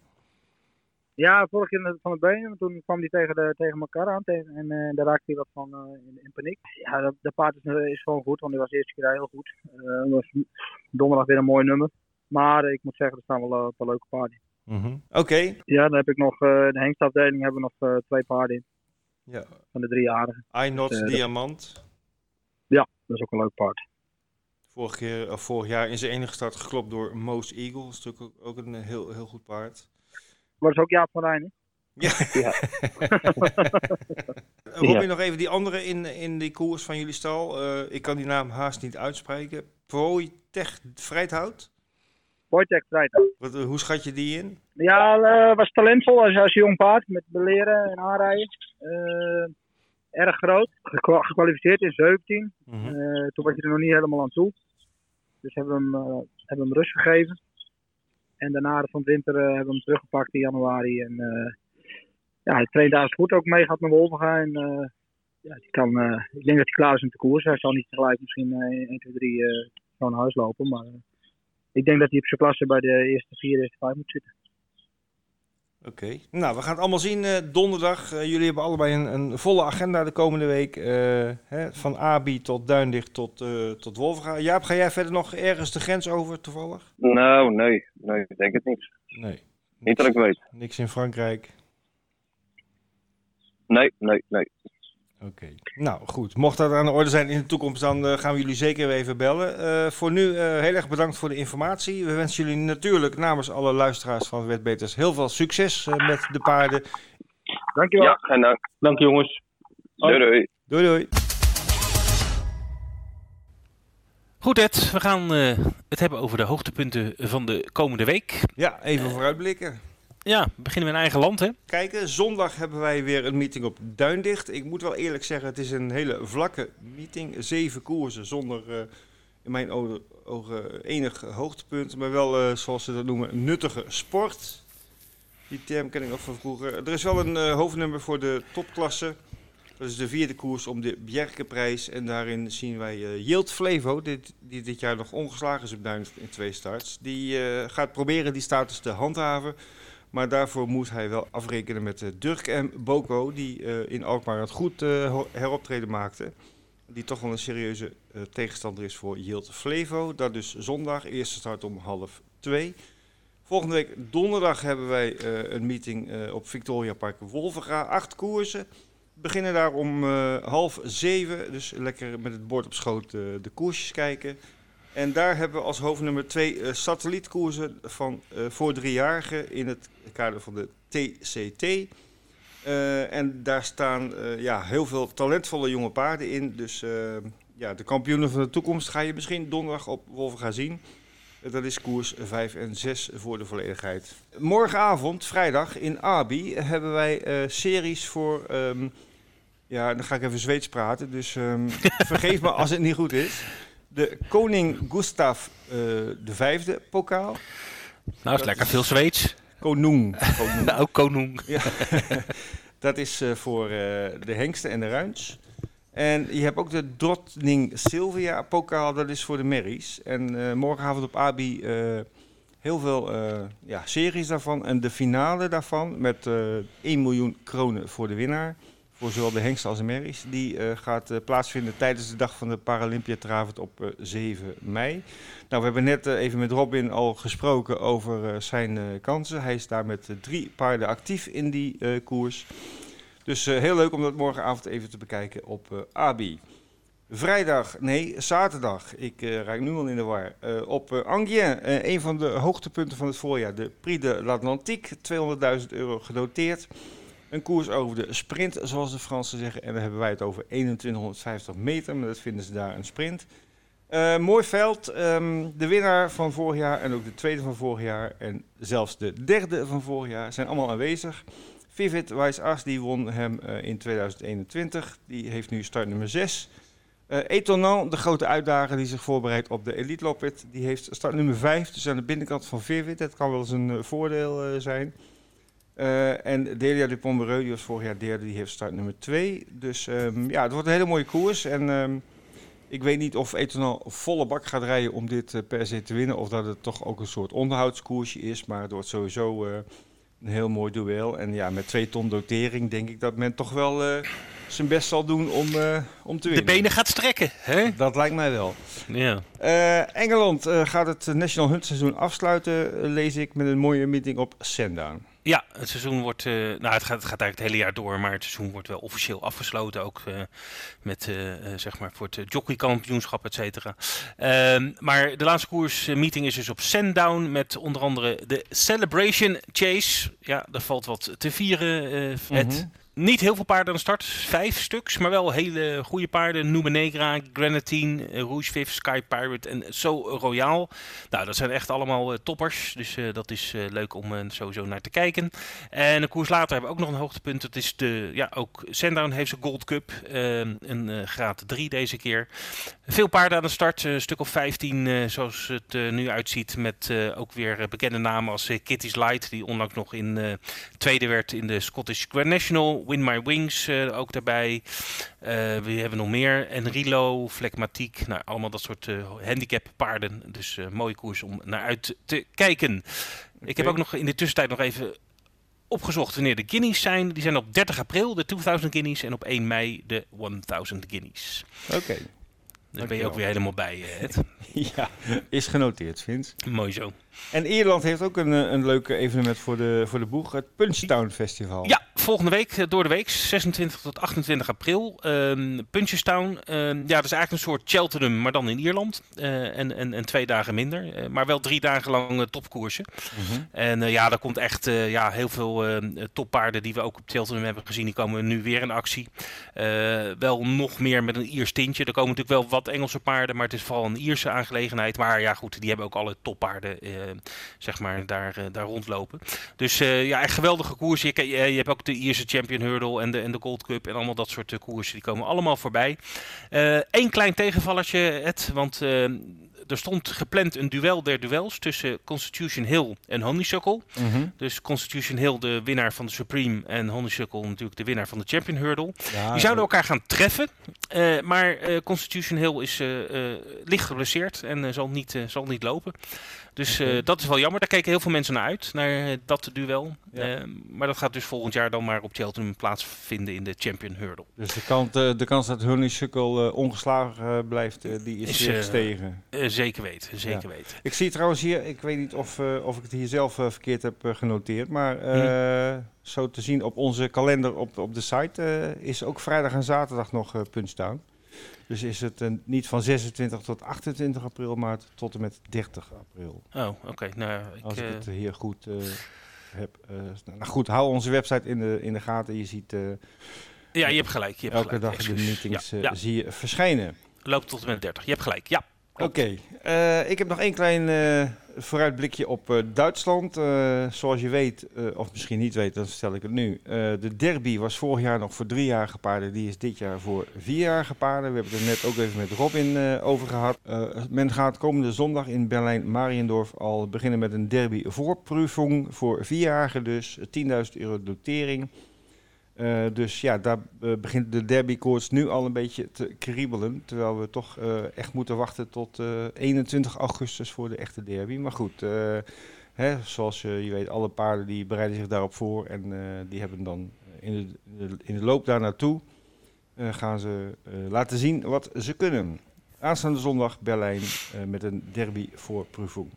Ja, vorige keer van de benen. Toen kwam hij tegen, de, tegen elkaar aan tegen, en uh, daar raakte hij wat van in, in, paniek. Ja, de, de paard is, is, gewoon goed, want hij was de eerste keer heel goed. Uh, was donderdag weer een mooi nummer. Maar ik moet zeggen, er staan wel een paar leuke paarden mm -hmm. Oké. Ja, dan heb ik nog, de hengstafdeling hebben we nog twee paarden in. Ja. Van de driejarigen. iNot dus, Diamant. Ja, dat is ook een leuk paard. Vorig, keer, of vorig jaar in zijn enige start geklopt door Most Eagle. Dat is natuurlijk ook, een heel, heel goed paard. Maar dat is ook Jaap van Rijn, hè? Ja. ja. Robin, ja. nog even die andere in, in die koers van jullie stal. Uh, ik kan die naam haast niet uitspreken. Tech Vrijthout? Wojtek Vrijthout. Wat, hoe schat je die in? Ja, uh, was talentvol als, als jong paard. Met beleren en aanrijden. Uh, erg groot. Gekwalificeerd in 17. Mm -hmm. uh, toen was je er nog niet helemaal aan toe. Dus hebben we hem, uh, hebben hem rust gegeven. En daarna van het winter hebben we hem teruggepakt in januari. En ja, hij traint daar goed ook mee gaat naar Wolvenga. En ja, die kan, ik denk dat hij klaar is om te koers. Hij zal niet tegelijk misschien 1, 2, 3 zo naar huis lopen. Maar ik denk dat hij op zijn klasse bij de eerste vier, eerste vijf moet zitten. Oké. Nou, we gaan het allemaal zien donderdag. jullie hebben allebei een, een, volle agenda de komende week. Hè, van Abi tot Duindicht tot, tot Wolvenga. Jaap, ga jij verder nog ergens de grens over toevallig? Nou, nee. Nee, ik denk het niet. Nee. Niet dat ik weet. Niks in Frankrijk? Nee, nee, nee. Oké. Nou goed, mocht dat aan de orde zijn in de toekomst, dan uh, gaan we jullie zeker weer even bellen. Uh, voor nu uh, heel erg bedankt voor de informatie. We wensen jullie natuurlijk namens alle luisteraars van Wetbeters heel veel succes met de paarden. Dankjewel. Ja, geen dank. Dank jongens. Doei doei. Doei doei. Goed Ed, we gaan het hebben over de hoogtepunten van de komende week. Ja, even vooruitblikken. Ja, we beginnen eigen land, hè? Kijken, zondag hebben wij weer een meeting op Duindicht. Ik moet wel eerlijk zeggen, het is een hele vlakke meeting. Zeven koersen zonder, uh, in mijn ogen, enig hoogtepunt. Maar wel, uh, zoals ze dat noemen, nuttige sport. Die term ken ik nog van vroeger. Er is wel een uh, hoofdnummer voor de topklasse. Dat is de vierde koers om de Bjerkenprijs. En daarin zien wij uh, Yield Flevo, dit, die dit jaar nog ongeslagen is op Duindicht in twee starts. Die gaat proberen die status te handhaven. Maar daarvoor moet hij wel afrekenen met uh, Dirk en Boko, die uh, in Alkmaar het goed uh, heroptreden maakte. Die toch wel een serieuze tegenstander is voor Yield Flevo. Dat dus zondag, eerste start om half twee. Volgende week donderdag hebben wij een meeting op Victoria Park Wolvenga. Acht koersen. We beginnen daar om half zeven. Dus lekker met het bord op schoot de koersjes kijken. En daar hebben we als hoofdnummer twee uh, satellietkoersen van, uh, voor driejarigen in het kader van de TCT. Eh, en daar staan ja, heel veel talentvolle jonge paarden in. Dus ja, de kampioenen van de toekomst ga je misschien donderdag op Wolven gaan zien. dat is koers 5 en 6 voor de volledigheid. Morgenavond, vrijdag, in Abi hebben wij series voor... Um, ja, dan ga ik even Zweeds praten, dus um, vergeef me als het niet goed is de Koning Gustav uh, de Vijfde pokaal. Nou, is lekker veel Zweeds. Konung. nou, Konung. Ja. dat is uh, voor uh, de hengsten en de ruins. En je hebt ook de Drottning Sylvia pokaal, dat is voor de merries. En morgenavond op Abi heel veel ja, series daarvan. En de finale daarvan met 1 miljoen kronen voor de winnaar voor zowel de hengsten als de merries. Die uh, gaat uh, plaatsvinden tijdens de dag van de Paralympiatravend op uh, eh, 7 mei. Nou, we hebben net even met Robin al gesproken over zijn kansen. Hij is daar met drie paarden actief in die koers. Dus heel leuk om dat morgenavond even te bekijken op ABI. Vrijdag, nee, zaterdag. Ik raak nu al in de war. op Angien, een van de hoogtepunten van het voorjaar. De Prix de l'Atlantique, 200.000 euro genoteerd. Een koers over de sprint, zoals de Fransen zeggen. En dan hebben wij het over 2150 meter, maar dat vinden ze daar een sprint. Uh, mooi veld. Ehm, de winnaar van vorig jaar en ook de tweede van vorig jaar en zelfs de derde van vorig jaar zijn allemaal aanwezig. Vivid Wijs As die won hem uh, in 2021. Die heeft nu start nummer 6. Uh, eh, Etonant, de grote uitdager die zich voorbereidt op de Elite Loppet, die heeft start nummer 5. Dus aan de binnenkant van Vivid. Dat kan wel eens een voordeel zijn. Uh, en Delia de Pommereux, die was vorig jaar derde, die heeft start nummer 2. Dus um, ja, het wordt een hele mooie koers. En um, ik weet niet of Etonal volle bak gaat rijden om dit uh, per se te winnen. Of dat het toch ook een soort onderhoudskoersje is. Maar het wordt sowieso uh, een heel mooi duel. En ja, met twee ton dotering denk ik dat men toch wel zijn best zal doen om, om te winnen. De benen gaat strekken, hè? Dat lijkt mij wel. Ja. Engeland gaat het National Hunt seizoen afsluiten, lees ik, met een mooie meeting op Sandown. Ja, het seizoen wordt, uh, nou het gaat, het gaat eigenlijk het hele jaar door, maar het seizoen wordt wel officieel afgesloten. Ook uh, met, uh, zeg maar, voor het jockeykampioenschap, et cetera. Ehm, maar de laatste koersmeeting is dus op Sandown met onder andere de Celebration Chase. Ja, daar valt wat te vieren, Ed. Mm -hmm. Niet heel veel paarden aan de start, vijf stuks, maar wel hele goede paarden. Numa Negra, Granatine, eh, Rouge Viv, Sky Pirate en So Royal. Nou, dat zijn echt allemaal uh, toppers, dus uh, dat is uh, leuk om sowieso naar te kijken. En een koers later hebben we ook nog een hoogtepunt. Dat is de, ja, ook Sandown heeft zijn Gold Cup, een graad 3 deze keer. Veel paarden aan de start, een stuk of 15 zoals het nu uitziet. Met ook weer bekende namen als Kitty's Light, die onlangs nog in tweede werd in de Scottish Grand National. Win My Wings uh, ook daarbij. Uh, we hebben nog meer. Enrilo, Flegmatiek. Nou, allemaal dat soort uh, handicap paarden. Dus mooie koers om naar uit te kijken. Okay. Ik heb ook nog in de tussentijd nog even opgezocht wanneer de guineas zijn. Die zijn op 30 april, de 2000 guineas. En op 1 mei, de 1000 guineas. Oké. Dan ben je ook weer helemaal bij, het. ja, is genoteerd, Vince. Mooi zo. En Ierland heeft ook een, een leuk evenement voor de, voor de boeg, het Punchtown Festival. Ja, volgende week, eh, door de week, 26 tot 28 april. Um, Punchestown, um, ja, dat is eigenlijk een soort Cheltenham, maar dan in Ierland. Uh, en, en, en twee dagen minder, uh, maar wel drie dagen lang topkoersen. Mm -hmm. En ja, daar komt echt ja, heel veel toppaarden die we ook op Cheltenham hebben gezien. Die komen nu weer in actie. wel nog meer met een Iers tintje. Er komen natuurlijk wel wat Engelse paarden, maar het is vooral een Ierse aangelegenheid. Maar ja, goed, die hebben ook alle toppaarden, zeg maar, daar, daar rondlopen. Dus ja, echt geweldige koers. Je, je, hebt ook de Ierse Champion Hurdle en de, en de Gold Cup en allemaal dat soort uh, koersen. Die komen allemaal voorbij. Eén uh, klein tegenvallertje, Ed, want uh, er stond gepland een duel der duels tussen Constitution Hill en Honeysuckle. Mm -hmm. Dus Constitution Hill de winnaar van de Supreme en Honeysuckle natuurlijk de winnaar van de Champion Hurdle. Ja, die zouden elkaar gaan treffen, uh, maar Constitution Hill is licht geblesseerd en zal, niet, zal niet lopen. Dus uh, dat is wel jammer. Daar keken heel veel mensen naar uit, naar uh, dat duel. Ja. Uh, maar dat gaat dus volgend jaar dan maar op Cheltenham plaatsvinden in de Champion Hurdle. Dus de, kant, de kans dat Honeysuckle ongeslagen blijft, die is, is gestegen? zeker weten, zeker ja. weten. Ik zie trouwens hier, ik weet niet of, of ik het hier zelf verkeerd heb genoteerd, maar hmm. zo te zien op onze kalender op, op de site is ook vrijdag en zaterdag nog Punchdown. Dus is het een, niet van 26 tot 28 april, maar tot en met 30 april. Oh, oké. Okay. Nou, ik, Als ik het hier goed heb. Uh, nou goed, hou onze website in de, in de gaten. Je ziet ja, je hebt gelijk. Je hebt elke gelijk. dag de meetings ja, ja. zie je verschijnen. Loopt tot en met 30. Je hebt gelijk, ja. Oké, okay. ik heb nog één klein vooruitblikje op uh, Duitsland. Uh, zoals je weet, uh, of misschien niet weet, dan stel ik het nu. de derby was vorig jaar nog voor driejarige paarden. Die is dit jaar voor vierjarige paarden. We hebben het er net ook even met Robin over gehad. men gaat komende zondag in Berlijn-Mariendorf al beginnen met een derby voorproefing voor vierjarigen dus. 10.000 euro dotering. Uh, dus ja, daar uh, begint de derbykoorts nu al een beetje te kriebelen. Terwijl we toch uh, echt moeten wachten tot 21 augustus voor de echte derby. Maar goed, hè, zoals je weet, alle paarden die bereiden zich daarop voor. En die hebben dan in de, in loop daar naartoe gaan ze laten zien wat ze kunnen. Aanstaande zondag Berlijn met een derby voor Prüfung.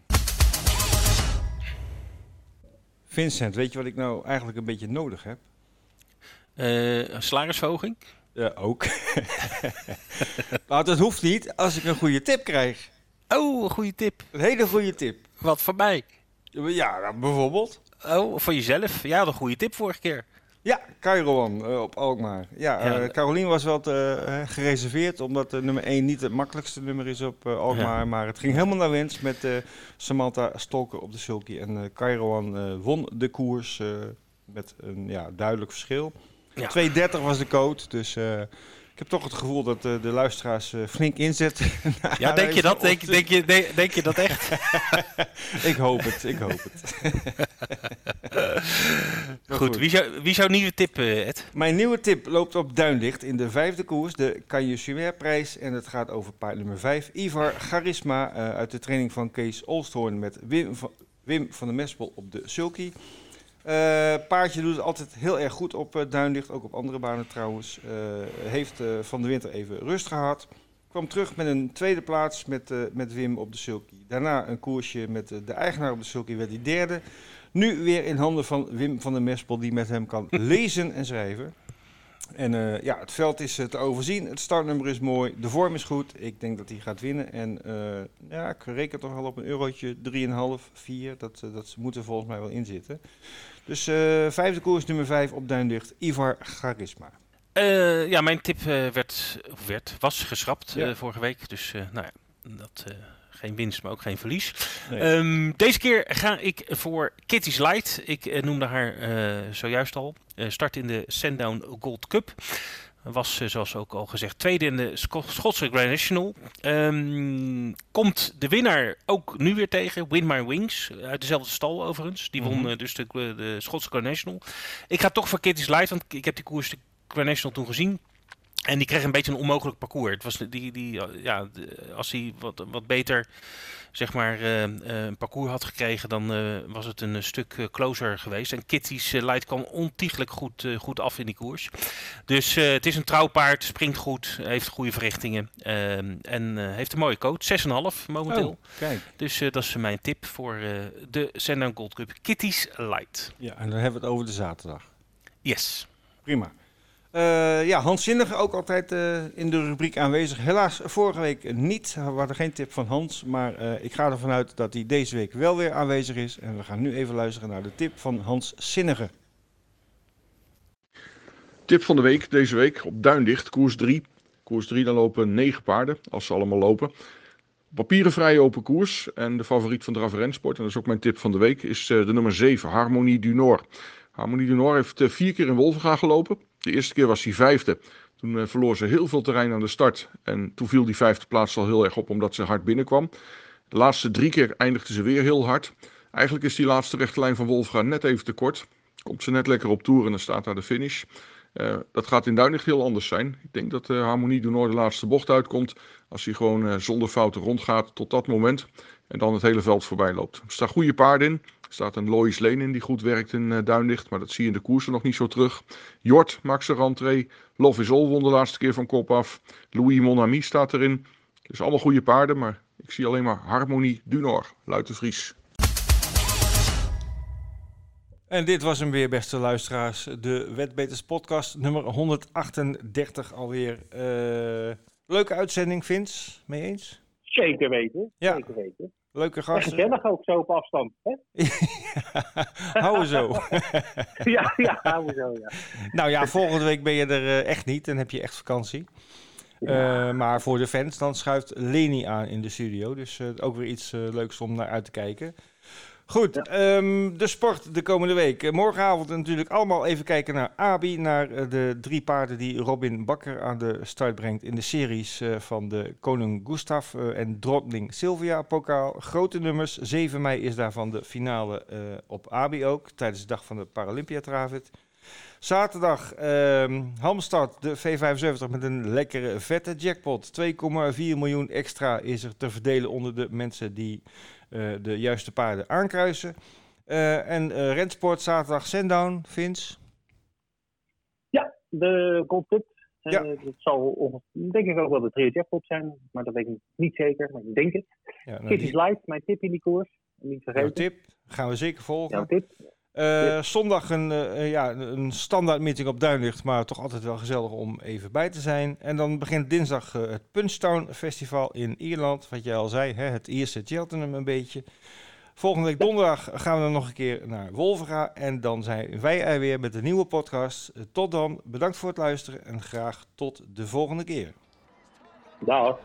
Vincent, weet je wat ik nou eigenlijk een beetje nodig heb? Uh, salarisverhoging? Ja, ook. maar dat hoeft niet als ik een goede tip krijg. Oh, een goede tip. Een hele goede tip. Wat voor mij? Ja, bijvoorbeeld. Oh, voor jezelf? Ja, een goede tip vorige keer. Ja, Cairoan uh, op Alkmaar. Ja, ja uh, Carolien was uh, gereserveerd, omdat nummer 1 niet het makkelijkste nummer is op Alkmaar. Ja. Maar het ging helemaal naar wens met Samantha Stolker op de sulky. En Cairoan won de koers met een ja, duidelijk verschil. Ja. 2,30 was de code, dus uh, ik heb toch het gevoel dat uh, de luisteraars uh, flink inzetten. ja, denk je dat? Denk, denk, je, denk, denk je dat echt? ik hoop het, ik hoop het. goed, goed. Wie, zou, wie zou nieuwe tip, Ed? Mijn nieuwe tip loopt op Duinlicht in de vijfde koers, de Canje prijs En het gaat over paard nummer 5, Ivar Charisma, uit de training van Kees Olsthoorn met Wim van, Wim van der Mespel op de sulky. Uh, paardje doet het altijd heel erg goed op uh, Duinlicht, ook op andere banen trouwens. Uh, heeft van de winter even rust gehad. Kwam terug met een tweede plaats met, met Wim op de sulky. Daarna een koersje met de eigenaar op de sulky, werd hij derde. Nu weer in handen van Wim van der Mespel, die met hem kan lezen en schrijven. En uh, ja, het veld is uh, te overzien. Het startnummer is mooi. De vorm is goed. Ik denk dat hij gaat winnen. En uh, ja, ik reken toch wel op een eurotje 3,5, 4. Dat, dat moet er volgens mij wel in zitten. Dus vijfde koers nummer 5 op Duindicht. Ivar Charisma. ja, mijn tip werd, werd, was geschrapt ja. vorige week. Dus nou ja, dat geen winst, maar ook geen verlies. Nee. Um, deze keer ga ik voor Kitty's Light. Ik uh, noemde haar uh, zojuist al. Uh, start in de Sandown Gold Cup. Was, zoals ook al gezegd, tweede in de Schotse Grand National. Um, komt de winnaar ook nu weer tegen. Win My Wings. Uit dezelfde stal overigens. Die won mm -hmm. dus de, de Schotse Grand National. Ik ga toch voor Kitty's Light, want ik heb die koers de Grand National toen gezien. En die kreeg een beetje een onmogelijk parcours. Het was die, die, ja, als hij wat, wat beter zeg maar, uh, een parcours had gekregen, dan uh, was het een stuk closer geweest. En Kitty's Light kwam ontiegelijk goed, goed af in die koers. Dus het is een trouwpaard, springt goed, heeft goede verrichtingen ehm, en heeft een mooie coach. 6,5 momenteel. Oh, kijk. Dus dat is mijn tip voor de Sandown Gold Cup. Kitty's Light. Ja, en dan hebben we het over de zaterdag. Yes. Prima. Uh, ja, Hans Zinnige ook altijd uh, in de rubriek aanwezig. Helaas vorige week niet. We hadden geen tip van Hans. Maar uh, ik ga ervan uit dat hij deze week wel weer aanwezig is. En we gaan nu even luisteren naar de tip van Hans Zinnige. Tip van de week deze week op Duindicht, koers 3. Koers 3, dan lopen 9 paarden, als ze allemaal lopen. Papieren vrij open koers. En de favoriet van Draf Rensport, en dat is ook mijn tip van de week, is de nummer 7, Harmonie du Nord. Harmonie du Nord heeft vier keer in Wolvenga gelopen. De eerste keer was hij vijfde. Toen uh, verloor ze heel veel terrein aan de start. En toen viel die vijfde plaats al heel erg op omdat ze hard binnenkwam. De laatste drie keer eindigde ze weer heel hard. Eigenlijk is die laatste rechte lijn van Wolfga net even te kort. Komt ze net lekker op toer en dan staat daar de finish. Uh, dat gaat in Duinicht heel anders zijn. Ik denk dat uh, Harmonie de Noord de laatste bocht uitkomt. Als hij gewoon zonder fouten rondgaat tot dat moment. En dan het hele veld voorbij loopt. Er staan goede paarden in. Er staat een Lois Lane in die goed werkt in uh, Duinlicht. Maar dat zie je in de koersen nog niet zo terug. Jort maakt zijn rentree. Love is All won de laatste keer van kop af. Louis Monami staat erin. Dus allemaal goede paarden. Maar ik zie alleen maar Harmonie Dunor. Vries. En dit was hem weer, beste luisteraars. De Wetbeters podcast nummer 138 alweer. Uh, leuke uitzending, Vince. Mee eens? Zeker weten. Ja. Zeker weten. Leuke gasten. En gezellig ook zo op afstand. Hè? houden zo. ja, ja, houden zo, ja. Nou ja, volgende week ben je er uh, echt niet. Dan heb je echt vakantie. Ja. Uh, maar voor de fans, dan schuift Leni aan in de studio. Dus uh, ook weer iets leuks om naar uit te kijken. Goed, ja. um, de sport de komende week. Morgenavond natuurlijk allemaal even kijken naar Abi. Naar uh, de drie paarden die Robin Bakker aan de start brengt in de series uh, van de Koning Gustaf uh, en Drottning Sylvia pokaal. Grote nummers. 7 mei is daarvan de finale op Abi ook. Tijdens de dag van de Paralympië Travit. Zaterdag um, Hamstad, de V75 met een lekkere vette jackpot. 2,4 miljoen extra is er te verdelen onder de mensen die de juiste paarden aankruisen. Uh, en uh, Rensport zaterdag Sendown, Vince? Ja, de Gold Cup. Ja. dat zal denk ik ook wel de trio jackpot zijn, maar dat weet ik niet zeker, maar ik denk het. Ja, nou, die... Light, mijn tip in die koers. Niet vergeten. Jouw tip, gaan we zeker volgen. Jouw tip. Uh, zondag een, uh, ja, een standaard meeting op Duinlicht, maar toch altijd wel gezellig om even bij te zijn. En dan begint dinsdag uh, het Punchtown Festival in Ierland, wat jij al zei, hè, het eerste Cheltenham een beetje. Volgende week donderdag gaan we dan nog een keer naar Wolvera en dan zijn wij er weer met een nieuwe podcast. tot dan, bedankt voor het luisteren en graag tot de volgende keer. Dag.